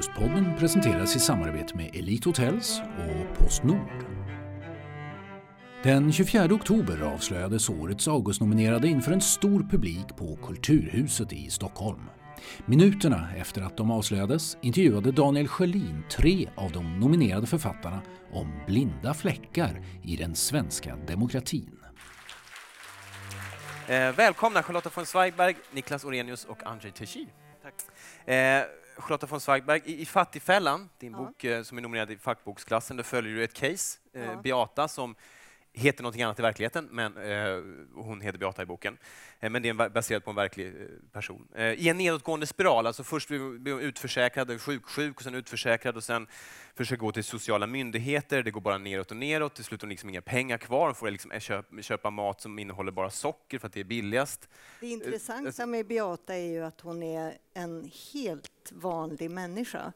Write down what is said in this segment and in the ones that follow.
Västkustkustpodden presenteras i samarbete med Elite Hotels och Postnord. Den 24 oktober avslöjades årets Augustnominerade inför en stor publik på Kulturhuset i Stockholm. Minuterna efter att de avslöjades intervjuade Daniel Sjölin tre av de nominerade författarna om blinda fläckar i den svenska demokratin. Eh, välkomna Charlotta von Zweigbergk, Niklas Orenius och Andrzej Teixi. Eh, Charlotta von Zweigbergk, i, i Fattigfällan, din Ja. bok eh, som är nominerad i fackboksklassen, där följer du ett case, eh, Ja. Beata, som heter någonting annat i verkligheten, men eh, hon heter Beata i boken. Eh, men det är baserat på en verklig eh, person. Eh, I en nedåtgående spiral, alltså först blir hon utförsäkrad, sjuk, sjuk och sen utförsäkrad och sen försöker gå till sociala myndigheter, det går bara neråt och neråt, till slut har hon liksom inga pengar kvar, hon får liksom köpa, köpa mat som innehåller bara socker för att det är billigast. Det intressanta med Beata är ju att hon är en helt vanlig människa.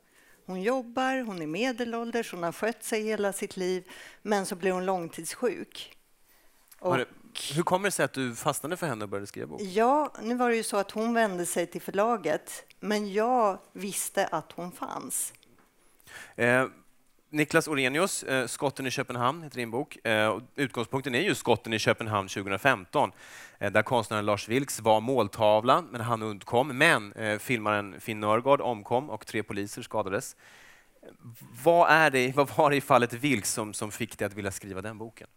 Hon jobbar, hon är medelålders, hon har skött sig hela sitt liv, men så blir hon långtidssjuk. Och, Hur kommer det sig att du fastnade för henne och började skriva bok? ja, nu var det ju så att hon vände sig till förlaget, men jag visste att hon fanns. Eh, Niklas Orenius, eh, Skotten i Köpenhamn heter din bok. Eh, utgångspunkten är ju Skotten i Köpenhamn 2015, eh, där konstnären Lars Vilks var måltavla, men han undkom. Men filmaren Finn Nörgaard omkom och tre poliser skadades. Vad, är det, vad var det i fallet Vilks som, som fick dig att vilja skriva den boken?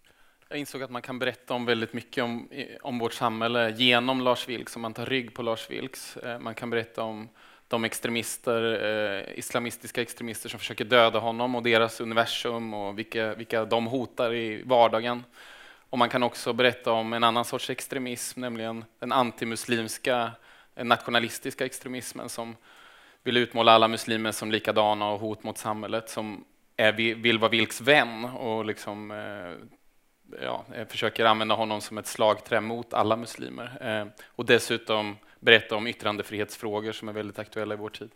Jag insåg att man kan berätta om väldigt mycket om, om vårt samhälle genom Lars Vilks, om man tar rygg på Lars Vilks. Man kan berätta om de extremister, eh, islamistiska extremister som försöker döda honom och deras universum och vilka, vilka de hotar i vardagen. Och man kan också berätta om en annan sorts extremism, nämligen den antimuslimska, nationalistiska extremismen som vill utmåla alla muslimer som likadana och hot mot samhället, som är, vill vara Vilks vän och liksom eh, ja, eh, försöker använda honom som ett slagträ mot alla muslimer. Eh, och dessutom berätta om yttrandefrihetsfrågor som är väldigt aktuella i vår tid.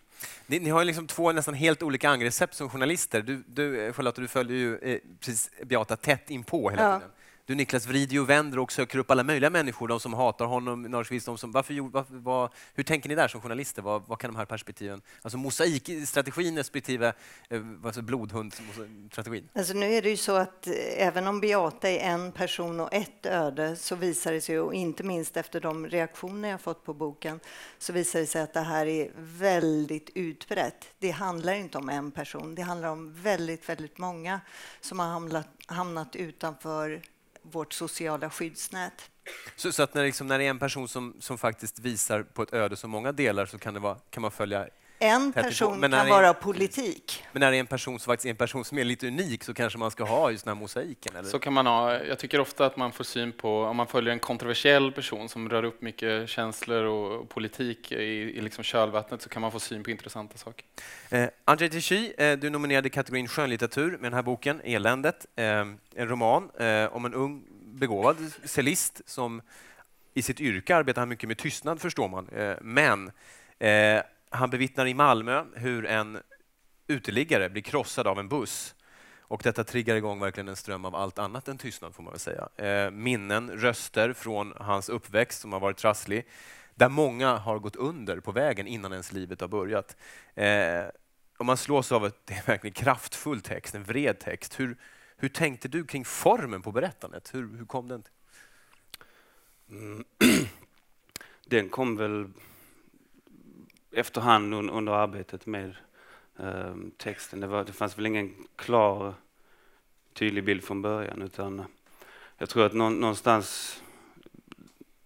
Ni, ni har ju liksom två nästan helt olika angreppssätt som journalister. Du, du, eh, Charlotta, du följer ju eh, precis Beata tätt inpå hela Ja. tiden. Du Niklas vrider och vänder och söker upp alla möjliga människor, de som hatar honom, Norrskvist, de som... Varför, varför, vad, hur tänker ni där som journalister? Vad, vad kan de här perspektiven... Alltså mosaikstrategin respektive eh, alltså blodhundstrategin? Alltså nu är det ju så att eh, även om Beata är en person och ett öde så visar det sig, och inte minst efter de reaktioner jag fått på boken, så visar det sig att det här är väldigt utbrett. Det handlar inte om en person, det handlar om väldigt, väldigt många som har hamnat, hamnat utanför vårt sociala skyddsnät. Så, så att när, liksom, när det är en person som, som faktiskt visar på ett öde som många delar så kan, det vara, kan man följa en person kan är- vara politik. Men när det är en person som faktiskt är en person som är lite unik så kanske man ska ha just den här mosaiken? Eller? Så kan man ha, jag tycker ofta att man får syn på, om man följer en kontroversiell person som rör upp mycket känslor och politik i, i liksom kölvattnet, så kan man få syn på intressanta saker. Eh, Andrzej Teixi, eh, du är nominerad i kategorin skönlitteratur med den här boken, Eländet. Eh, en roman eh, om en ung begåvad cellist som i sitt yrke arbetar mycket med tystnad, förstår man. Eh, men eh, han bevittnar i Malmö hur en uteliggare blir krossad av en buss. Och detta triggar igång verkligen en ström av allt annat än tystnad, får man väl säga. Eh, minnen, röster från hans uppväxt som har varit trasslig, där många har gått under på vägen innan ens livet har börjat. Eh, och man slås av att det är verkligen kraftfull text, en vred text. Hur, hur tänkte du kring formen på berättandet? Hur, hur kom den? till? Mm. Den kom väl efterhand un- under arbetet med eh, texten. Det, var, det fanns väl ingen klar, tydlig bild från början utan jag tror att nå, någonstans,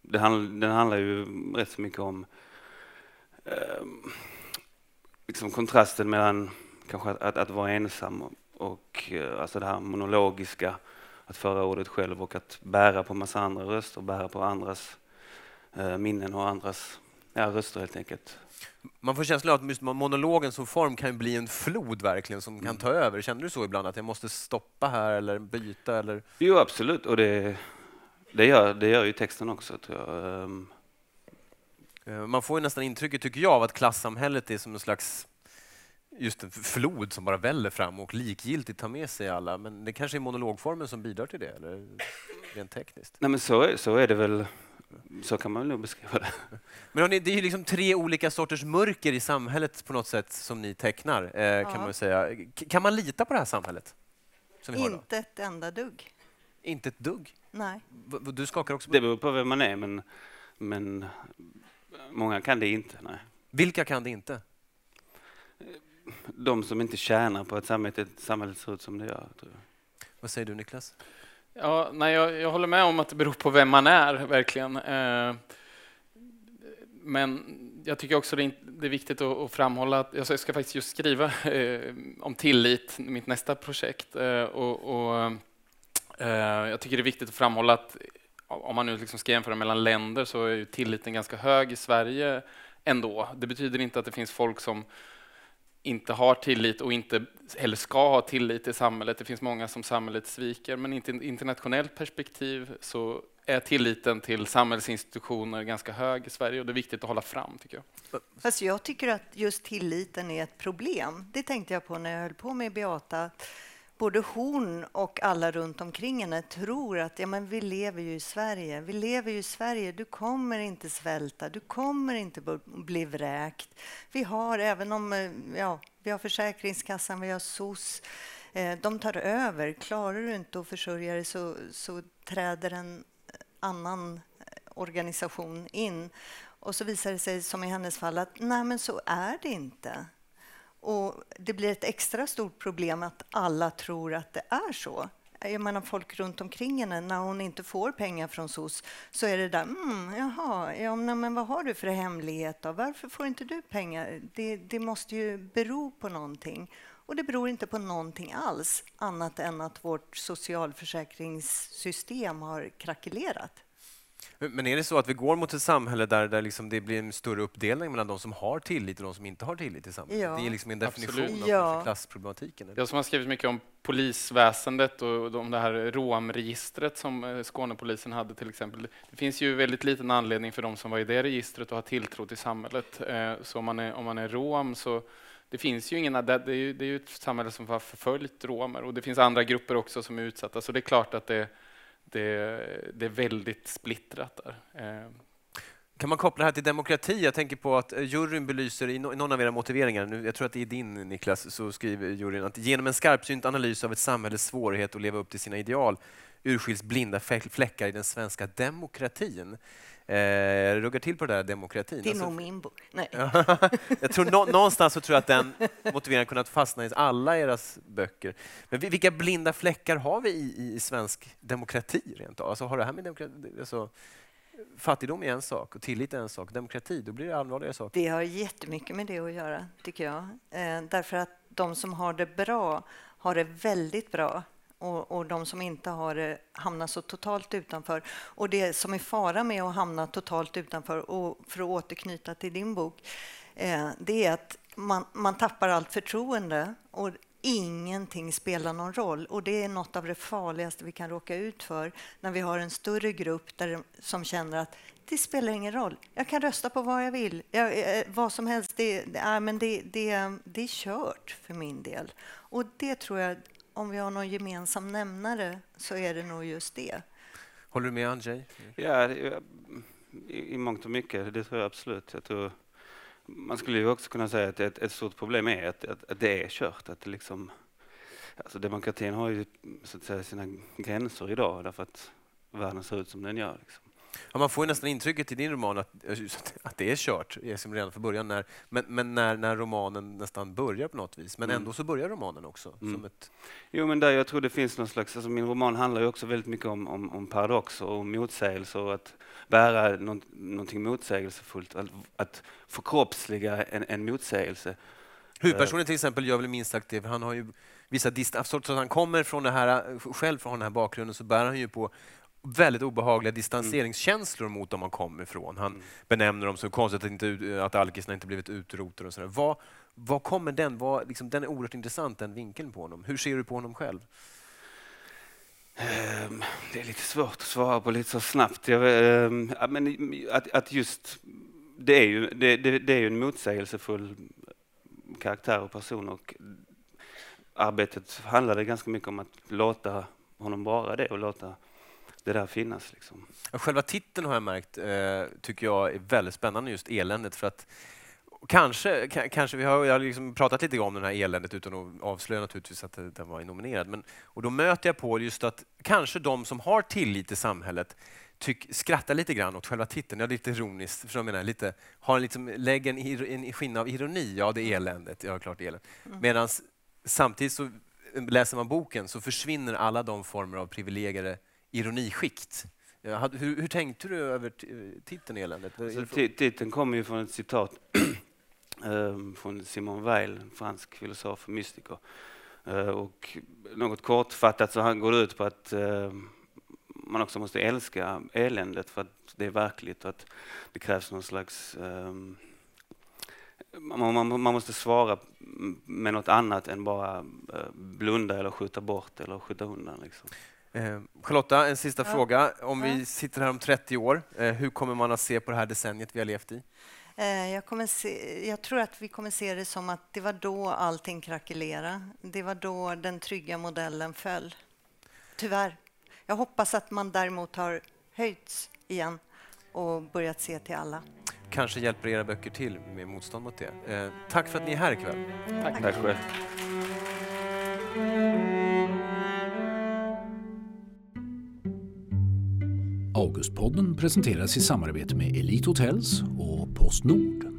det handl, den handlar ju rätt så mycket om eh, liksom kontrasten mellan kanske att, att, att vara ensam och, och eh, alltså det här monologiska att föra ordet själv och att bära på massa andra röster, bära på andras eh, minnen och andras ja, röster helt enkelt. Man får känslan av att monologen som form kan bli en flod verkligen som kan Mm. ta över. Kände du så ibland att jag måste stoppa här eller byta? Eller? Jo, absolut, och det, det, gör, det gör ju texten också tror jag. Ehm, Eh, Man får ju nästan intrycket, tycker jag, av att klassamhället är som en slags just en flod som bara väller fram och likgiltigt tar med sig alla. Men det kanske är monologformen som bidrar till det, eller rent tekniskt? Nej, men så, är, så är det väl Så kan man nog beskriva det. Men hörni, det är ju liksom tre olika sorters mörker i samhället på något sätt som ni tecknar, eh, kan Ja. man säga. K- Kan man lita på det här samhället? Som vi har då? Inte ett enda dugg. Inte ett dugg? Nej. V- v- Du skakar också på Det beror på vem man är, men, men många kan det inte. Nej. Vilka kan det inte? De som inte tjänar på att samhället, samhället ser ut som det gör. Tror jag. Vad säger du Niklas? Ja, nej, jag, jag håller med om att det beror på vem man är, verkligen. Eh, men jag tycker också det är, det är viktigt att, att framhålla att jag ska faktiskt just skriva eh, om tillit, mitt nästa projekt. Eh, och, och, eh, jag tycker det är viktigt att framhålla att om man nu liksom ska jämföra mellan länder så är ju tilliten ganska hög i Sverige ändå. Det betyder inte att det finns folk som inte har tillit och inte heller ska ha tillit i samhället. Det finns många som samhället sviker, men i ett internationellt perspektiv så är tilliten till samhällsinstitutioner ganska hög i Sverige och det är viktigt att hålla fram, tycker jag. Fast jag tycker att just tilliten är ett problem. Det tänkte jag på när jag höll på med Beata. Både hon och alla runt omkring henne tror att ja, men vi lever ju i Sverige. Vi lever ju i Sverige. Du kommer inte svälta. Du kommer inte bli vräkt. Vi har, även om eh, ja, vi har Försäkringskassan, vi har SOS. Eh, de tar över. Klarar du inte att försörja dig så, så träder en annan eh, organisation in. Och så visar det sig, som i hennes fall, att nej, men så är det inte. Och det blir ett extra stort problem att alla tror att det är så. Jag menar folk runt omkring henne, när hon inte får pengar från SOS så är det där, mm, jaha, ja, men vad har du för hemlighet då? Varför får inte du pengar? Det, det måste ju bero på någonting. Och det beror inte på någonting alls, annat än att vårt socialförsäkringssystem har krackelerat. Men är det så att vi går mot ett samhälle där, där liksom det blir en större uppdelning mellan de som har tillit och de som inte har tillit i samhället? Ja. Det är liksom en definition Absolut. av Ja. klassproblematiken. eller? Jag som har skrivit mycket om polisväsendet och om det här romregistret som eh, Skånepolisen hade till exempel. Det finns ju väldigt liten anledning för de som var i det registret att ha tilltro till samhället. Eh, Så om man är, om man är rom så det finns ju ingen, det är ju, det är ju ett samhälle som har förföljt romer och det finns andra grupper också som är utsatta så det är klart att det, det, det är väldigt splittrat där. Eh, Kan man koppla det här till demokrati? Jag tänker på att eh, juryn belyser i någon av era motiveringar, nu, jag tror att det är din Niklas, så skriver juryn att genom en skarpsynt analys av ett samhälles svårighet att leva upp till sina ideal urskiljs blinda fläckar i den svenska demokratin. Eh, ruggar till på det där demokratin. Det är Alltså- nog min bok. Nej. tror nå- någonstans så tror jag att den motiveringen kunnat fastna i alla era böcker. Men vilka blinda fläckar har vi i, i svensk demokrati rent av? Alltså har det här med demokrati, alltså, fattigdom är en sak och tillit är en sak. Demokrati, då blir det allvarliga saker. Det har jättemycket med det att göra, tycker jag. Eh, därför att de som har det bra har det väldigt bra och, och de som inte har det hamnar så totalt utanför. Och det som är fara med att hamna totalt utanför, och för att återknyta till din bok, det är att man, man tappar allt förtroende och ingenting spelar någon roll. Och det är något av det farligaste vi kan råka ut för när vi har en större grupp där, som känner att det spelar ingen roll. Jag kan rösta på vad jag vill. Jag, eh, vad som helst. Det, det, är, men det, det, det är kört för min del. Och det tror jag, om vi har någon gemensam nämnare, så är det nog just det. Håller du med Andrzej? Ja, i, i mångt och mycket, det tror jag absolut. Jag tror, man skulle ju också kunna säga att ett, ett stort problem är att, att, att det är kört. Att det liksom, alltså demokratin har ju så att säga, sina gränser idag därför att världen ser ut som den gör. Liksom. Ja, man får ju nästan intrycket i din roman att, att det är kört liksom redan från början. När, men men när, när romanen nästan börjar på något vis. Men Mm. ändå så börjar romanen också. Mm. Som ett, Jo, men där jag tror det finns någon slags, alltså min roman handlar ju också väldigt mycket om, om, om paradoxer och motsägelser och att bära något, någonting motsägelsefullt, att, att förkroppsliga en, en motsägelse. huvudpersonen till exempel gör väl minst sagt det, för han har ju vissa distans... Att han kommer från det här, själv från den här bakgrunden så bär han ju på väldigt obehagliga distanseringskänslor mot dem han kommer ifrån. Han Mm. benämner dem så konstigt att, inte, att alkisarna inte blivit utrotade och sådär. Vad, vad kommer den? Vad, liksom, den är oerhört intressant, den vinkeln på honom. Hur ser du på honom själv? Ehm, Det är lite svårt att svara på lite så snabbt. Jag, ja, men att, att just, det är, ju, det, det, det är ju en motsägelsefull karaktär och person och arbetet handlade ganska mycket om att låta honom vara det och låta det där finnas. Liksom. Själva titeln har jag märkt, eh, tycker jag är väldigt spännande, just eländet. För att Kanske, kanske vi har, jag har liksom pratat lite om det här eländet utan att avslöja naturligtvis att den var nominerad. Men, och då möter jag på just att kanske de som har tillit i samhället tyck, skrattar lite grann åt själva titeln. Ja, lite ironiskt, förstår jag menar? Lite, har liksom, lägger en, en skinn av ironi. Ja, det är eländet. Ja, klart eländet. Mm. Medan samtidigt så läser man boken så försvinner alla de former av privilegierade ironiskikt. Hur, hur, tänkte du över titeln Eländet? Alltså, titeln kommer ju från ett citat ehm, från Simon Weil, en fransk filosof och mystiker. Uh, och något kortfattat så går det ut på att uh, man också måste älska eländet för att det är verkligt och att det krävs någon slags um, man, man, man, måste svara med något annat än bara uh, blunda eller skjuta bort eller skjuta undan. Liksom. Eh, Charlotta, en sista ja. fråga. Om ja. vi sitter här om 30 år, eh, hur kommer man att se på det här decenniet vi har levt i? Eh, jag, kommer se, jag tror att vi kommer se det som att det var då allting krackelerade. Det var då den trygga modellen föll. Tyvärr. Jag hoppas att man däremot har höjts igen och börjat se till alla. Kanske hjälper era böcker till med motstånd mot det. Eh, tack för att ni är här ikväll. Tack. tack själv. Augustpodden presenteras i samarbete med Elite Hotels och Postnord.